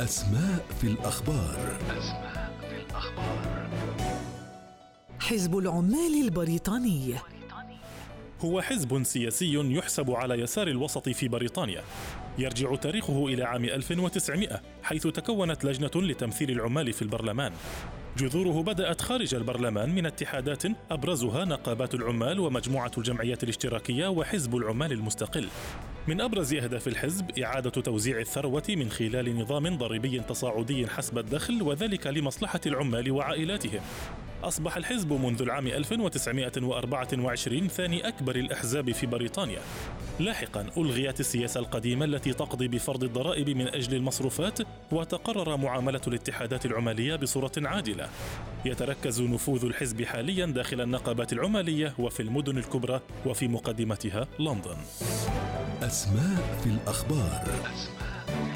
أسماء في الأخبار. أسماء في الأخبار حزب العمال البريطاني. هو حزب سياسي يحسب على يسار الوسط في بريطانيا. يرجع تاريخه إلى عام 1900 حيث تكونت لجنة لتمثيل العمال في البرلمان. جذوره بدأت خارج البرلمان من اتحادات أبرزها نقابات العمال ومجموعة الجمعيات الاشتراكية وحزب العمال المستقل. من أبرز أهداف الحزب إعادة توزيع الثروة من خلال نظام ضريبي تصاعدي حسب الدخل وذلك لمصلحة العمال وعائلاتهم. أصبح الحزب منذ العام 1924 ثاني أكبر الأحزاب في بريطانيا. لاحقا ألغيت السياسة القديمة التي تقضي بفرض الضرائب من أجل المصروفات وتقرر معاملة الاتحادات العمالية بصورة عادلة. يتركز نفوذ الحزب حاليا داخل النقابات العمالية وفي المدن الكبرى وفي مقدمتها لندن. أسماء في الأخبار. أسماء